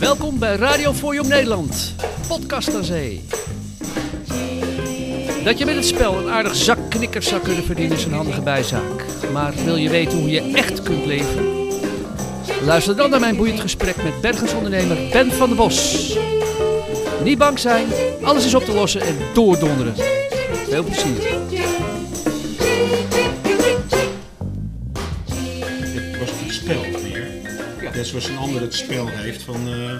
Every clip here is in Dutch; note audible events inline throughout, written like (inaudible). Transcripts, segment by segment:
Welkom bij Radio voor Jong Nederland, podcast aan zee. Dat je met het spel een aardig zak zou kunnen verdienen is een handige bijzaak. Maar wil je weten hoe je echt kunt leven? Luister dan naar mijn boeiend gesprek met bergensondernemer Ben van der Bos. Niet bang zijn, alles is op te lossen en doordonderen. Veel plezier. Net zoals een ander het spel heeft van, eh,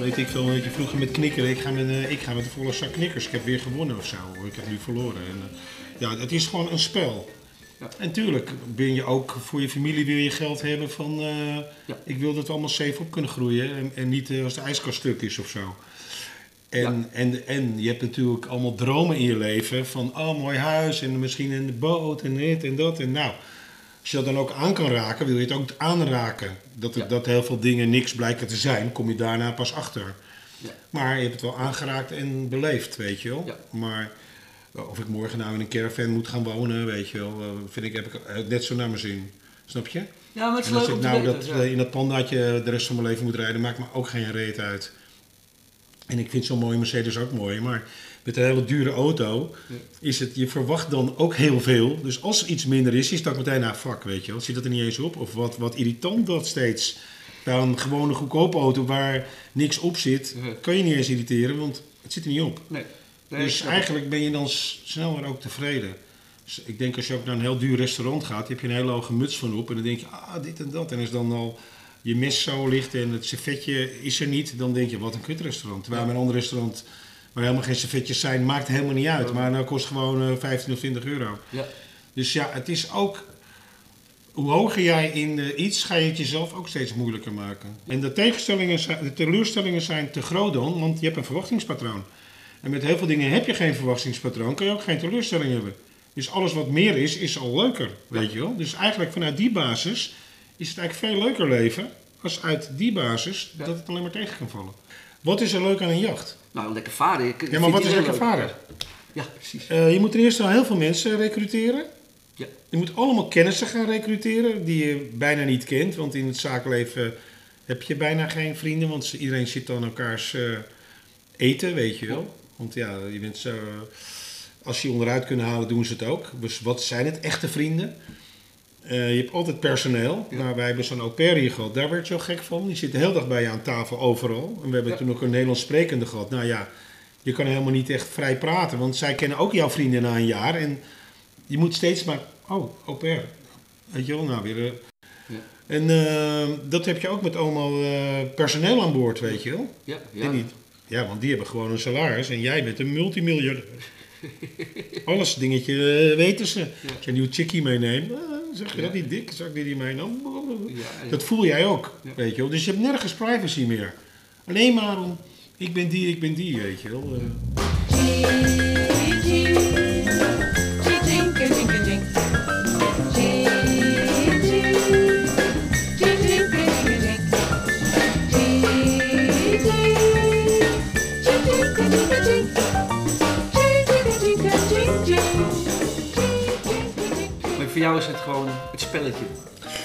weet ik veel, weet je, vroeger met knikkeren, ik ga met, eh, ik ga met een volle zak knikkers, ik heb weer gewonnen of zo, ik heb nu verloren. En, eh, ja, het is gewoon een spel. Ja. En tuurlijk ben je ook voor je familie wil je geld hebben van, Ja. ik wil dat we allemaal safe op kunnen groeien en, en niet als de ijskast stuk is of zo. En, Ja. en, en je hebt natuurlijk allemaal dromen in je leven van, oh mooi huis en misschien een boot en dit en dat en nou. Als je dat dan ook aan kan raken, wil je het ook aanraken. Dat, het- Ja. dat heel veel dingen niks blijken te zijn, kom je daarna pas achter. Ja. Maar je hebt het wel aangeraakt en beleefd, weet je wel. Ja. Maar eh, of ik morgen nou in een caravan moet gaan wonen, weet je wel, eh, vind ik, heb ik net zo naar mijn zin. Snap je? Ja, maar het En als ik nou dat, eh, in dat pandaatje de rest van mijn leven moet rijden, maakt me ook geen reet uit. En ik vind zo'n mooie Mercedes ook mooi, maar met een hele dure auto is het, je verwacht dan ook heel veel. Dus als er iets minder is, is dat meteen, nou fuck, weet je wel, zit dat er niet eens op? Of wat, wat irritant dat steeds. Bij een gewone goedkope auto waar niks op zit, kan je niet eens irriteren, want het zit er niet op. Nee. Nee, dus eigenlijk ben je dan sneller ook tevreden. Dus ik denk als je ook naar een heel duur restaurant gaat, heb je een hele hoge muts van op. En dan denk je, ah, dit en dat. En als dan al je mes zo ligt en het servetje is er niet, dan denk je, wat een kutrestaurant. Terwijl Ja. bij een ander restaurant waar helemaal geen servetjes zijn, maakt helemaal niet uit. Maar nou kost gewoon eh, 15 of 20 euro. Ja. Dus ja, het is ook. Hoe hoger jij in eh, iets, ga je het jezelf ook steeds moeilijker maken. En de tegenstellingen, zijn, de teleurstellingen zijn te groot dan, want je hebt een verwachtingspatroon. En met heel veel dingen heb je geen verwachtingspatroon, kun je ook geen teleurstelling hebben. Dus alles wat meer is, is al leuker, weet je wel. Dus eigenlijk vanuit die basis is het eigenlijk veel leuker leven, als uit die basis dat het alleen maar tegen kan vallen. Wat is er leuk aan een jacht? Nou, lekker varen. Ik- Ja, maar wat is lekker leuk. varen? Ja, precies. Eh, je moet ten eerste al heel veel mensen recruteren. Ja. Je moet allemaal kennissen gaan recruteren die je bijna niet kent. Want in het zakenleven heb je bijna geen vrienden. Want iedereen zit dan elkaars eh, eten, weet je wel. Want ja, je bent zo, als je onderuit kunnen halen, doen ze het ook. Dus wat zijn het echte vrienden? Eh, je hebt altijd personeel. Ja. Nou, wij hebben zo'n au pair hier gehad. Daar werd je al gek van. Die zit de hele dag bij je aan tafel, overal. En we hebben Ja. toen ook een Nederlands sprekende gehad. Nou ja, je kan helemaal niet echt vrij praten. Want zij kennen ook jouw vrienden na een jaar. En je moet steeds maar... Oh, au pair. Weet je wel, nou weer... eh. Ja. En eh, dat heb je ook met allemaal personeel aan boord, weet je wel. Ja, ja. Niet, ja, want die hebben gewoon een salaris en jij bent een multimiljardair. (laughs) Alles dingetje weten ze. Als je een nieuw chickie meeneemt, zeg je Ja. dat niet dik? Zou ik die? Ja, ja. Dat voel jij ook, Ja. weet je wel. Dus je hebt nergens privacy meer. Alleen maar om, ik ben die, ik ben die, weet je wel. Voor jou is het gewoon het spelletje.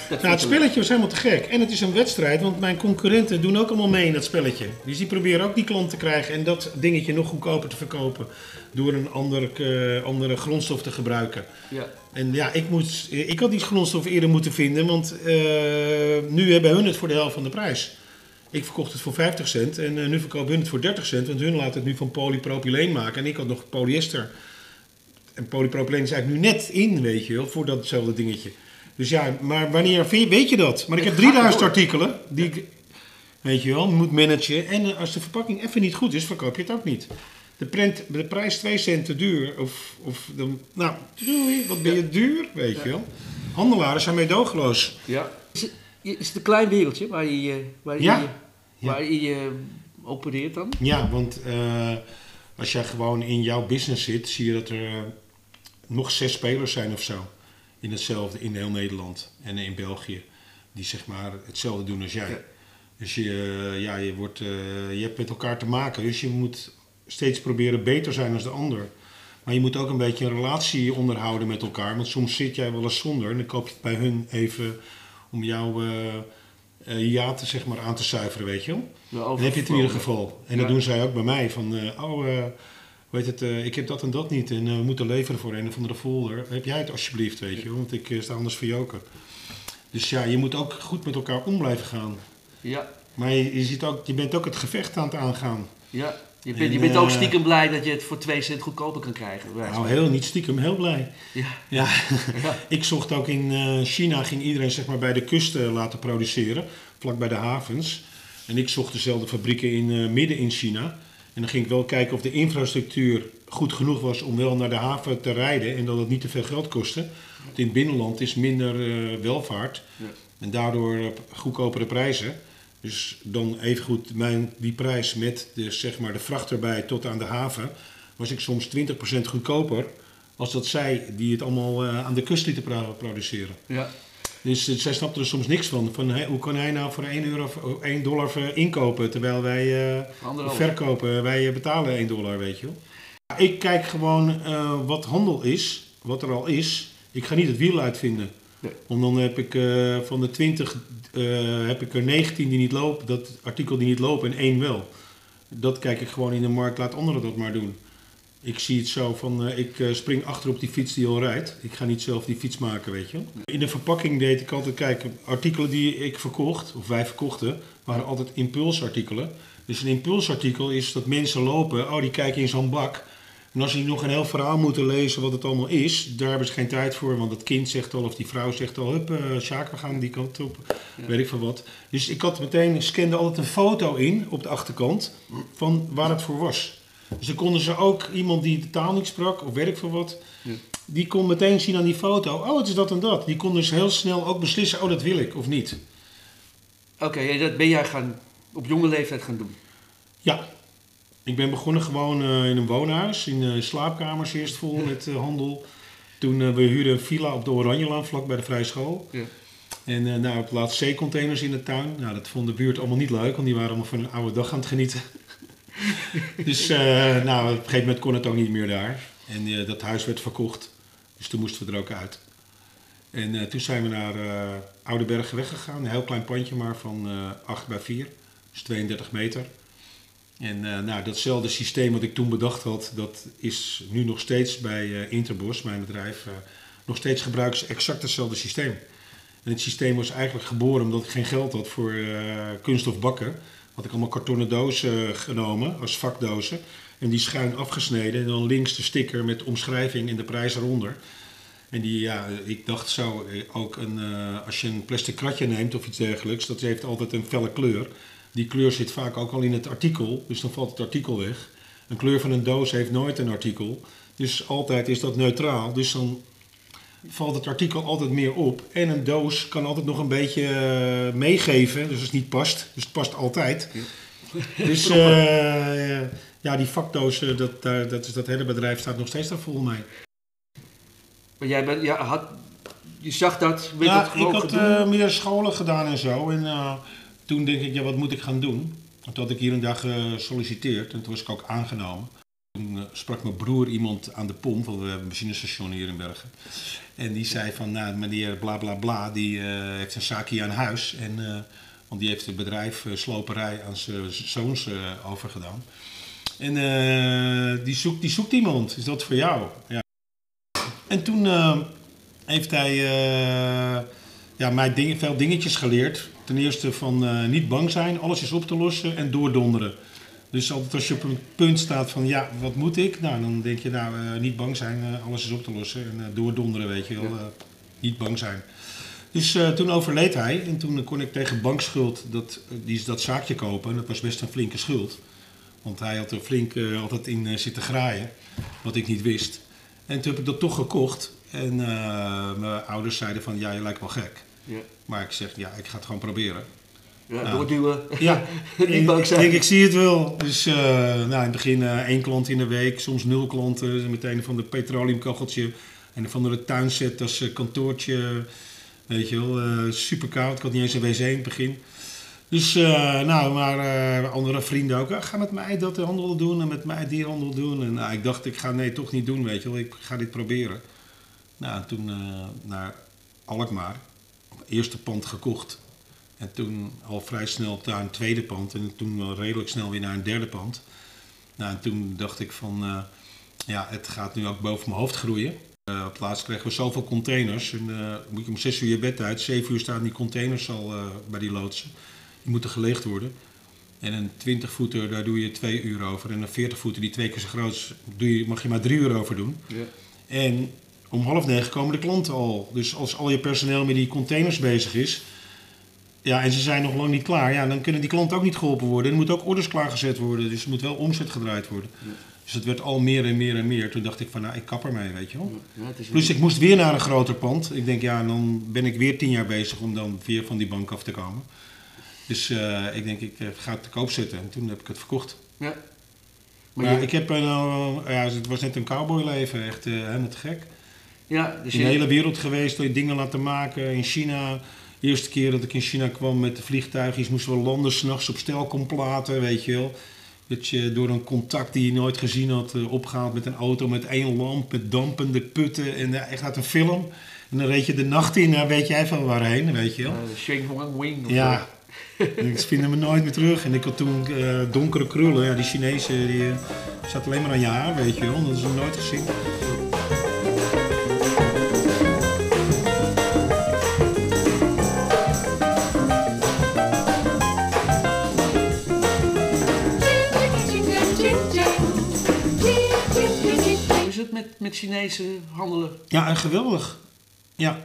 Dat Nou, het spelletje was helemaal te gek. En het is een wedstrijd, want mijn concurrenten doen ook allemaal mee in dat spelletje. Dus die proberen ook die klant te krijgen en dat dingetje nog goedkoper te verkopen. Door een andere, eh, andere grondstof te gebruiken. Ja. En ja, ik, moet, ik had die grondstof eerder moeten vinden, want eh, nu hebben hun het voor de helft van de prijs. Ik verkocht het voor 50 cent en eh, nu verkopen hun het voor 30 cent, want hun laten het nu van polypropyleen maken en ik had nog polyester. En polypropyleen is eigenlijk nu net in, weet je wel, voor datzelfde dingetje. Dus ja, maar wanneer weet je dat? Maar ik heb Het gaat 3000 door. artikelen die ik, weet je wel, moet managen. En eh, als de verpakking even niet goed is, verkoop je het ook niet. De, print, de prijs 2 cent te duur, of, of dan, nou, doei, wat ben je duur, weet je wel. Handelaren zijn meedogenloos. ja. Is, het, is het een klein wereldje waar je, eh, waar je, Ja. waar je eh, opereert dan? Ja, want als jij gewoon in jouw business zit, zie je dat er nog zes spelers zijn of zo. In hetzelfde, in heel Nederland en in België. Die zeg maar hetzelfde doen als jij. Ja. Dus je, eh, ja, je, wordt, eh, je hebt met elkaar te maken. Dus je moet steeds proberen beter zijn dan de ander. Maar je moet ook een beetje een relatie onderhouden met elkaar. Want soms zit jij wel eens zonder en dan koop je het bij hun even om jou eh, eh, jaten zeg maar, aan te zuiveren, weet je wel. Ja, Dan heb je het in ieder geval. En Ja. dat doen zij ook bij mij. Van, eh, oh, weet het, eh, ik heb dat en dat niet. En eh, we moeten leveren voor een of andere folder. Heb jij het alsjeblieft, weet je. Want ik eh, sta anders voor joker. Dus ja, je moet ook goed met elkaar om blijven gaan. Ja, Maar je, je, ziet ook, je bent ook het gevecht aan het aangaan. ja. Je bent, je En, bent ook stiekem blij dat je het voor twee cent goedkoper kan krijgen. Nou, heel niet stiekem, heel blij. Ja, Ja, ja. (laughs) (laughs) ik zocht ook in China, ging iedereen zeg maar bij de kust laten produceren, vlak bij de havens. En ik zocht dezelfde fabrieken in, midden in China. En dan ging ik wel kijken of de infrastructuur goed genoeg was om wel naar de haven te rijden en dat het niet te veel geld kostte. Want in het binnenland is minder eh, welvaart Ja. en daardoor eh, goedkopere prijzen. Dus dan evengoed mijn, die prijs met de, zeg maar, de vracht erbij tot aan de haven, was ik soms 20% goedkoper als dat zij die het allemaal eh, aan de kust lieten pro- produceren. ja. Dus eh, zij snapten er soms niks van. van hoe kan hij nou voor 1, euro, of 1 dollar inkopen terwijl wij eh, verkopen, wij eh, betalen 1 dollar, weet je wel. Ik kijk gewoon wat handel is, wat er al is. Ik ga niet het wiel uitvinden. Nee. Want dan heb ik van de 20 eh, heb ik er 19 die niet lopen, dat artikel die niet lopen en één wel. Dat kijk ik gewoon in de markt, laat anderen dat maar doen. Ik zie het zo van, eh, ik eh, spring achter op die fiets die al rijdt. Ik ga niet zelf die fiets maken, weet je. In de verpakking deed ik altijd kijken, artikelen die ik verkocht, of wij verkochten, waren altijd impulsartikelen. Dus een impulsartikel is dat mensen lopen, oh die kijken in zo'n bak. En als die nog een heel verhaal moeten lezen wat het allemaal is, daar hebben ze geen tijd voor. Want dat kind zegt al, of die vrouw zegt al, hup, eh Sjaak, we gaan die kant op. Ja. Weet ik van wat. Dus ik had meteen, scande altijd een foto in op de achterkant van waar het voor was. Dus dan konden ze ook, iemand die de taal niet sprak, of ik van wat, Ja. die kon meteen zien aan die foto, oh het is dat en dat. Die kon dus heel snel ook beslissen, oh dat wil ik of niet. Oké, en dat ben jij gaan, op jonge leeftijd gaan doen. Ja, ik ben begonnen gewoon eh, in een woonhuis, in eh, slaapkamers eerst vol met eh, handel. Toen we huurden een villa op de Oranjelaan, vlak bij de Vrije School. Ja. En eh nou, op laatst zeecontainers in de tuin. Nou, dat vond de buurt allemaal niet leuk, want die waren allemaal van een oude dag aan het genieten. (laughs) dus eh, nou, op een gegeven moment kon het ook niet meer daar. En eh, dat huis werd verkocht, dus toen moesten we er ook uit. En eh, toen zijn we naar eh Oudebergen weggegaan, een heel klein pandje maar van eh 8 bij 4, dus 32 meter. En nou, datzelfde systeem wat ik toen bedacht had, dat is nu nog steeds bij Interbos, mijn bedrijf, nog steeds gebruiken ze exact hetzelfde systeem. En het systeem was eigenlijk geboren omdat ik geen geld had voor kunststof bakken. Had ik allemaal kartonnen dozen eh, genomen als vakdozen. En die schuin afgesneden. En dan links de sticker met omschrijving en de prijs eronder. En die, ja, ik dacht zo, eh, ook een, eh, als je een plastic kratje neemt of iets dergelijks, dat heeft altijd een felle kleur. Die kleur zit vaak ook al in het artikel, dus dan valt het artikel weg. Een kleur van een doos heeft nooit een artikel. Dus altijd is dat neutraal. Dus dan valt het artikel altijd meer op. En een doos kan altijd nog een beetje eh, meegeven, dus als het niet past. Dus het past altijd. Dus (laughs) eh, ja, die vakdozen, dat, daar- dat, is, dat hele bedrijf staat nog steeds daar vol mee. Maar jij bent, ja, had, je zag dat, weet Ja, dat ik had eh, meer scholen gedaan en zo. En toen denk ik, ja, wat moet ik gaan doen? Toen had ik hier een dag gesolliciteerd en toen was ik ook aangenomen. Toen eh, sprak mijn broer iemand aan de pomp, want we hebben een benzinestation hier in Bergen. En die zei van, nou, meneer bla bla bla, die eh, heeft een zaakje aan huis. En, eh, want die heeft het bedrijf sloperij aan zijn zoons overgedaan. En die, zoekt, die zoekt iemand, is dat voor jou? Ja. En toen heeft hij ja, mij veel dingetjes geleerd. Ten eerste van niet bang zijn, alles is op te lossen en doordonderen. Dus altijd als je op een punt staat van ja, wat moet ik? Nou, dan denk je nou, eh, niet bang zijn, eh, alles is op te lossen en eh, doordonderen, weet je wel. niet bang zijn. Dus toen overleed hij en toen kon ik tegen bankschuld dat, die, dat zaakje kopen. En dat was best een flinke schuld. Want hij had er flink altijd in zitten graaien, wat ik niet wist. En toen heb ik dat toch gekocht. En mijn ouders zeiden van, ja, je lijkt wel gek. Ja, Maar ik zeg, ja, ik ga het gewoon proberen. Ja, Ja. doorduwen. Ja, (laughs) ik zijn. denk, ik zie het wel. Dus eh, nou, in het begin eh, één klant in de week, soms nul klanten. Meteen van de petroleumkacheltje en van de tuinset als eh, kantoortje. Weet je wel, eh, super koud. Ik had niet eens een wc in het begin. Dus, nou, maar andere vrienden ook. "Ah, ga met mij dat handel doen en met mij die handel doen. En nou, ik dacht, ik ga nee, toch niet doen, weet je wel. Ik ga dit proberen. Nou, en toen naar Alkmaar. Eerste pand gekocht. En toen al vrij snel naar een tweede pand en toen wel redelijk snel weer naar een derde pand. Nou, en toen dacht ik van, eh, ja, het gaat nu ook boven mijn hoofd groeien. Uh, op het laatst kregen we zoveel containers. En uh, moet je om 6 uur je bed uit. 7 uur staan die containers al bij die loodsen. Die moeten geleegd worden. En een 20 voeter, daar doe je 2 uur over. En een 40 voeter, die twee keer zo groot is, doe je, mag je maar 3 uur over doen. Ja. En om half negen komen de klanten al. Dus als al je personeel met die containers bezig is. Ja, en ze zijn nog lang niet klaar. Ja, dan kunnen die klanten ook niet geholpen worden. Er moeten ook orders klaargezet worden. Dus er moet wel omzet gedraaid worden. Ja. Dus het werd al meer en meer en meer. Toen dacht ik van, nou, ik kap ermee, weet je wel. Ja, Plus ik moest weer naar een groter pand. Ik denk, ja, dan ben ik weer tien jaar bezig om dan weer van die bank af te komen. Dus eh, ik denk, ik eh, ga het te koop zetten. En toen heb ik het verkocht. Ja. Maar ja, je, ik heb een, eh, ja, het was net een cowboyleven, echt eh, helemaal te gek. ja, dus In je, de hele wereld geweest, door dingen laten maken. In China, de eerste keer dat ik in China kwam met de vliegtuigjes, moesten we landen s'nachts op stelkomplaten, weet je wel. Dat je door een contact die je nooit gezien had eh, opgehaald met een auto met één lamp, met dampende putten en eh, echt uit een film. En dan reed je de nacht in, dan weet jij van waarheen, weet je wel. eh, Sheng Wang Wing. of Ja, ik (laughs) vinden me nooit meer terug. En ik had toen eh, donkere krullen. Ja, die Chinezen die, eh, zaten alleen maar aan je haar, weet je wel. Dat is nooit gezien. Met, met Chinese handelen? Ja, en geweldig. Ja,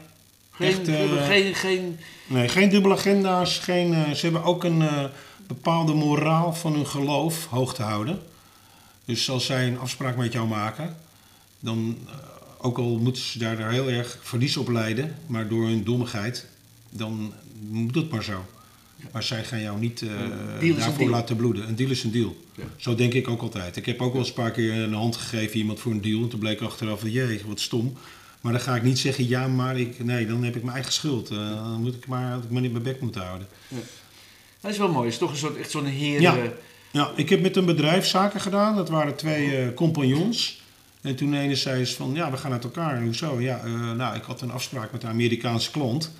Geen, Echt, eh, geen, geen, nee, geen dubbele agenda's. Geen, eh, ze hebben ook een eh, bepaalde moraal van hun geloof hoog te houden. Dus als zij een afspraak met jou maken, dan, ook al moeten ze daar, daar heel erg verlies op lijden, maar door hun dommigheid, dan moet het maar zo. Maar zij gaan jou niet eh, daarvoor laten bloeden. Een deal is een deal. Ja. Zo denk ik ook altijd. Ik heb ook wel eens een paar keer een hand gegeven iemand voor een deal. En toen bleek achteraf, jee, wat stom. Maar dan ga ik niet zeggen, ja, maar ik, nee, dan heb ik mijn eigen schuld. Eh, dan moet ik maar, had ik maar niet mijn bek moeten houden. dat is wel mooi. Het is toch een soort, echt zo'n heer. Ja. Ja, ik heb met een bedrijf zaken gedaan. Dat waren twee eh, compagnons. En toen ene zei ze van, ja, we gaan uit elkaar. Hoezo? Ja, nou, ik had een afspraak met een Amerikaanse klant.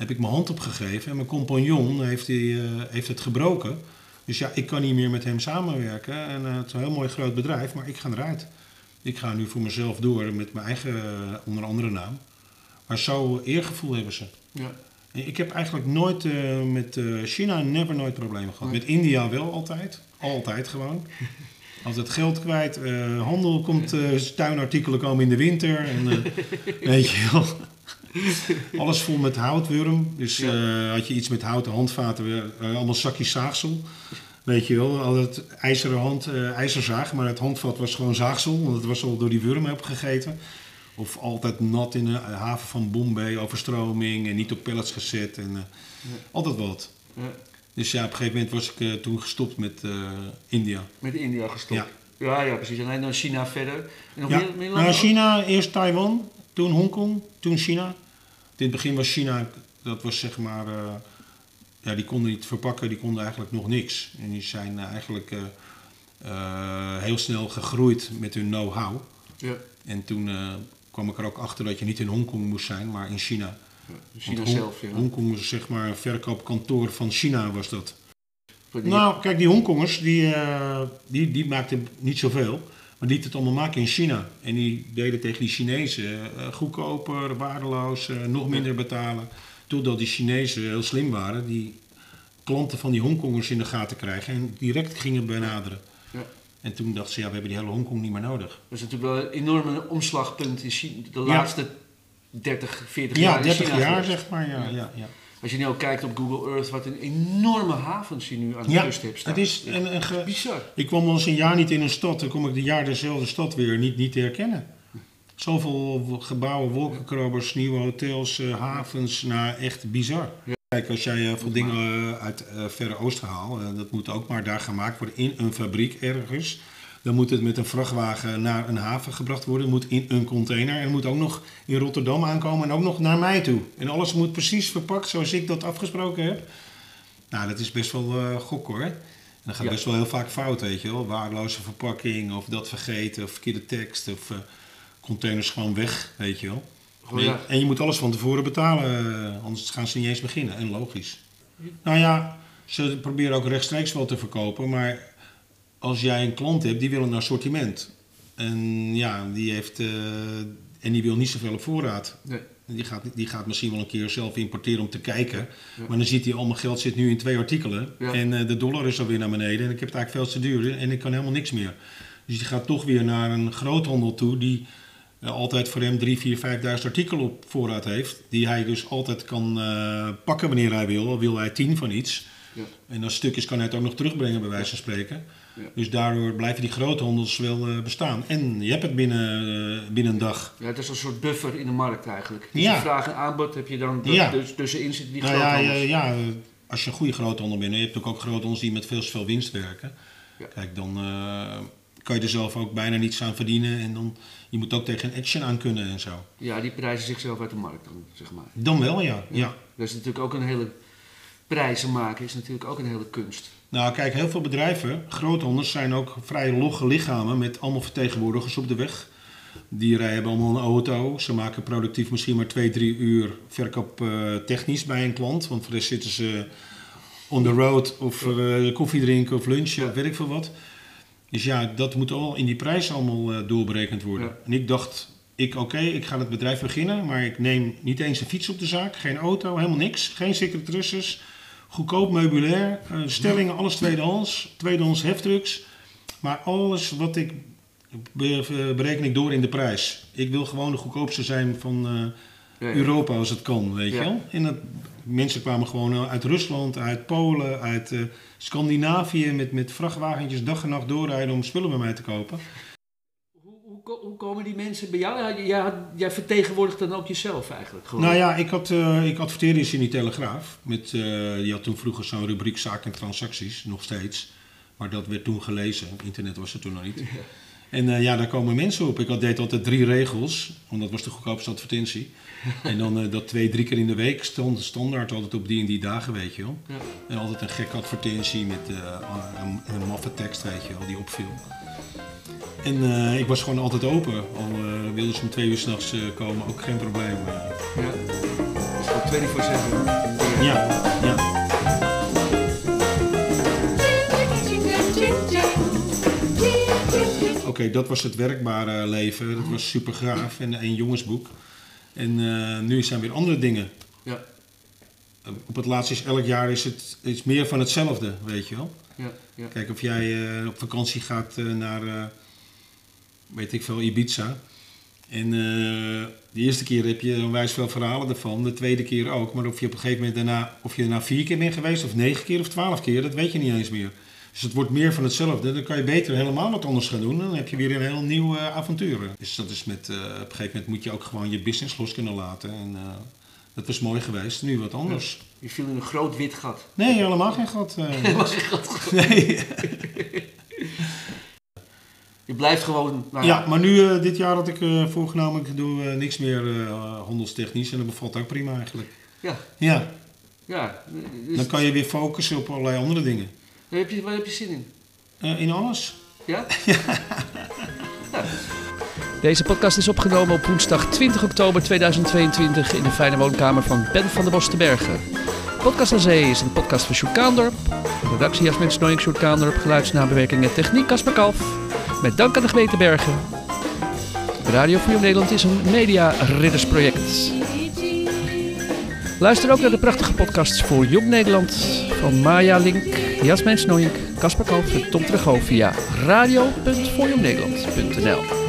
Heb ik mijn hand opgegeven. En mijn compagnon heeft, die, eh, heeft het gebroken. Dus ja, ik kan niet meer met hem samenwerken. En eh, het is een heel mooi groot bedrijf, maar ik ga eruit. Ik ga nu voor mezelf door met mijn eigen, eh, onder andere naam. Maar zo eergevoel hebben ze. ja. Ik heb eigenlijk nooit met China never nooit problemen gehad. Met India wel altijd. Altijd gewoon. (laughs) Altijd geld kwijt. handel komt, tuinartikelen komen in de winter. En, (laughs) weet je wel. (laughs) Alles vol met houtwurm. Dus Ja. eh, had je iets met houten handvaten, eh, allemaal zakjes zaagsel. Weet je wel, altijd ijzeren hand, eh, ijzerzaag, maar het handvat was gewoon zaagsel, want het was al door die wurm opgegeten. Of altijd nat in de haven van Bombay, overstroming en niet op pallets gezet. En, Altijd wat. Ja. Dus ja, op een gegeven moment was ik toen gestopt met India. Met India gestopt. Ja. Ja, ja, precies. En dan China verder. En nog Ja, meer, nou, China, eerst Taiwan, toen Hongkong, toen China. In het begin was China, dat was zeg maar, eh, ja, die konden niet verpakken, die konden eigenlijk nog niks. En die zijn eigenlijk eh, eh, heel snel gegroeid met hun know-how. Ja. En toen kwam ik er ook achter dat je niet in Hongkong moest zijn, maar in China. China Hong- zelf, ja. Hongkong was zeg maar een verkoopkantoor van China was dat. Die- Nou, kijk, die Hongkongers, die, die, die maakten niet zoveel. Maar die lieten het allemaal maken in China. En die deden tegen die Chinezen eh, goedkoper, waardeloos, eh, nog minder betalen. Totdat die Chinezen heel slim waren, die klanten van die Hongkongers in de gaten krijgen en direct gingen benaderen. Ja. En toen dachten ze, ja, we hebben die hele Hongkong niet meer nodig. Dat is natuurlijk wel een enorme omslagpunt in China, de Ja. laatste 30, 40 jaar Ja, in 30 China jaar zeg maar. Ja. ja, ja. Als je nu ook kijkt op Google Earth, wat een enorme havens je nu aan de Ja, kust hebt staan. het is een, een ge- bizar. Ik kwam wel eens een jaar niet in een stad, dan kom ik de jaar dezelfde stad weer niet, niet te herkennen. Zoveel gebouwen, wolkenkrabbers, nieuwe hotels, eh, havens, nou echt bizar. Ja. Kijk, als jij eh, veel dingen eh, uit eh Verre Oosten haalt, dat moet ook maar daar gemaakt worden in een fabriek ergens. Dan moet het met een vrachtwagen naar een haven gebracht worden, moet in een container en moet ook nog in Rotterdam aankomen en ook nog naar mij toe. En alles moet precies verpakt zoals ik dat afgesproken heb. Nou, dat is best wel eh gok hoor. En dat gaat Ja. best wel heel vaak fout, weet je wel. Waardeloze verpakking, of dat vergeten, of verkeerde tekst, of eh, containers gewoon weg, weet je wel. Ja. En je moet alles van tevoren betalen, eh, anders gaan ze niet eens beginnen. En logisch. Nou ja, ze proberen ook rechtstreeks wel te verkopen, maar als jij een klant hebt, die wil een assortiment. En ja, die heeft, eh, en die wil niet zoveel op voorraad. Nee. Die gaat, die gaat misschien wel een keer zelf importeren om te kijken. Ja. Maar dan ziet hij, al mijn geld zit nu in twee artikelen. Ja. En eh, de dollar is alweer naar beneden. En ik heb het eigenlijk veel te duur. En ik kan helemaal niks meer. Dus die gaat toch weer naar een groothandel toe. Die eh, altijd voor hem 3, 4, 5.000 artikelen op voorraad heeft. Die hij dus altijd kan pakken wanneer hij wil. Al wil hij 10 van iets. Ja. En als stuk is kan hij het ook nog terugbrengen bij wijze van spreken. Ja. Dus daardoor blijven die groothandels wel eh, bestaan. En je hebt het binnen, eh, binnen een dag. Ja, het is een soort buffer in de markt eigenlijk. Dus Ja. je vraag en aanbod heb je dan Ja. dus tussenin zitten die Nou ja, groothandels. ja, ja, als je een goede groothandel bent, en je hebt ook, ook groothandels die met veel te veel winst werken. Kijk, dan eh, kan je er zelf ook bijna niets aan verdienen. En dan, je moet ook tegen een action aan kunnen en zo. Ja, die prijzen zichzelf uit de markt dan, zeg maar. Dan wel, ja. ja. Dat is natuurlijk ook een hele... Prijzen maken is natuurlijk ook een hele kunst. Nou, kijk, heel veel bedrijven, groothandels, zijn ook vrij logge lichamen met allemaal vertegenwoordigers op de weg. Die rijden allemaal een auto. Ze maken productief misschien maar twee, drie uur verkoop eh, technisch bij een klant. Want voor de rest zitten ze on the road of eh, koffie drinken of lunchen of weet ik veel wat. Dus ja, dat moet al in die prijs allemaal eh, doorberekend worden. Ja. En ik dacht, ik, oké, ik ga het bedrijf beginnen, maar ik neem niet eens een fiets op de zaak, geen auto, helemaal niks, geen secretaresses, goedkoop meubilair, eh, stellingen, alles tweedehands, tweedehands heftrucks. Maar alles wat ik be- bereken ik door in de prijs. Ik wil gewoon de goedkoopste zijn van eh. Europa als het kan, weet Ja. je wel. En dat, mensen kwamen gewoon eh, uit Rusland, uit Polen, uit eh, Scandinavië met, met vrachtwagentjes dag en nacht doorrijden om spullen bij mij te kopen. Hoe, hoe, ko- hoe komen die mensen bij jou? Jij, jij vertegenwoordigt dan ook jezelf eigenlijk gewoon. Nou ja, ik, had, eh, ik adverteerde eens in die Telegraaf. Met, die had toen vroeger zo'n rubriek zaken en transacties, nog steeds. Maar dat werd toen gelezen. Internet was er toen nog niet. En eh, ja, daar komen mensen op. Ik had, deed altijd drie regels, want dat was de goedkoopste advertentie. (laughs) En dan dat twee, drie keer in de week stond standaard altijd op die en die dagen, weet je wel. Ja. En altijd een gekke advertentie met een, een maffe tekst, weet je wel, die opviel. En eh, ik was gewoon altijd open. Al eh wilden ze om twee uur s'nachts nachts komen, ook geen probleem. Ja. Dus gewoon 24-7. Ja, ja. Oké, dat was het werkbare leven. Dat was super gaaf en een jongensboek. En nu zijn weer andere dingen. Ja. Op het laatst is elk jaar is het is meer van hetzelfde, weet je wel. Ja. Ja. Kijk, of jij op vakantie gaat naar, weet ik veel, Ibiza. En eh, de eerste keer heb je onwijs veel verhalen ervan, de tweede keer ook. Maar of je op een gegeven moment daarna, of je daarna vier keer bent geweest, of negen keer of twaalf keer, dat weet je niet eens meer. Dus het wordt meer van hetzelfde. Dan kan je beter helemaal wat anders gaan doen. Dan heb je weer een heel nieuw eh, avontuur. Dus dat is met, eh, op een gegeven moment moet je ook gewoon je business los kunnen laten. En dat was mooi geweest. Nu wat anders. Je viel in een groot wit gat. Nee, helemaal geen gat. (laughs) Helemaal geen gat. nee. (laughs) Je blijft gewoon... Nou, Ja, maar nu, eh, dit jaar had ik eh, voorgenomen, ik doe niks meer eh, handelstechnisch en dat bevalt ook prima eigenlijk. Ja. Ja, ja. Dus, dan kan je weer focussen op allerlei andere dingen. waar, heb je, waar heb je zin in? Eh, in alles? Ja? (laughs) Deze podcast is opgenomen op woensdag 20 oktober 2022 in de fijne woonkamer van Ben van der Bos te Bergen. Podcast aan Zee is een podcast van Sjoerd Kaandorp. Redactie Jasmin Snoeink, Sjoerd Kaandorp. Geluidsnabewerking en techniek Casper Kalf. Met dank aan de gemeente Bergen. Radio Voor Nederland is een media-riddersproject. Luister ook naar de prachtige podcasts voor Jong Nederland van Maya Link, Jasmin Snoeink, Casper Kalf en Tom Trego via radio.voorjongnederland.nl.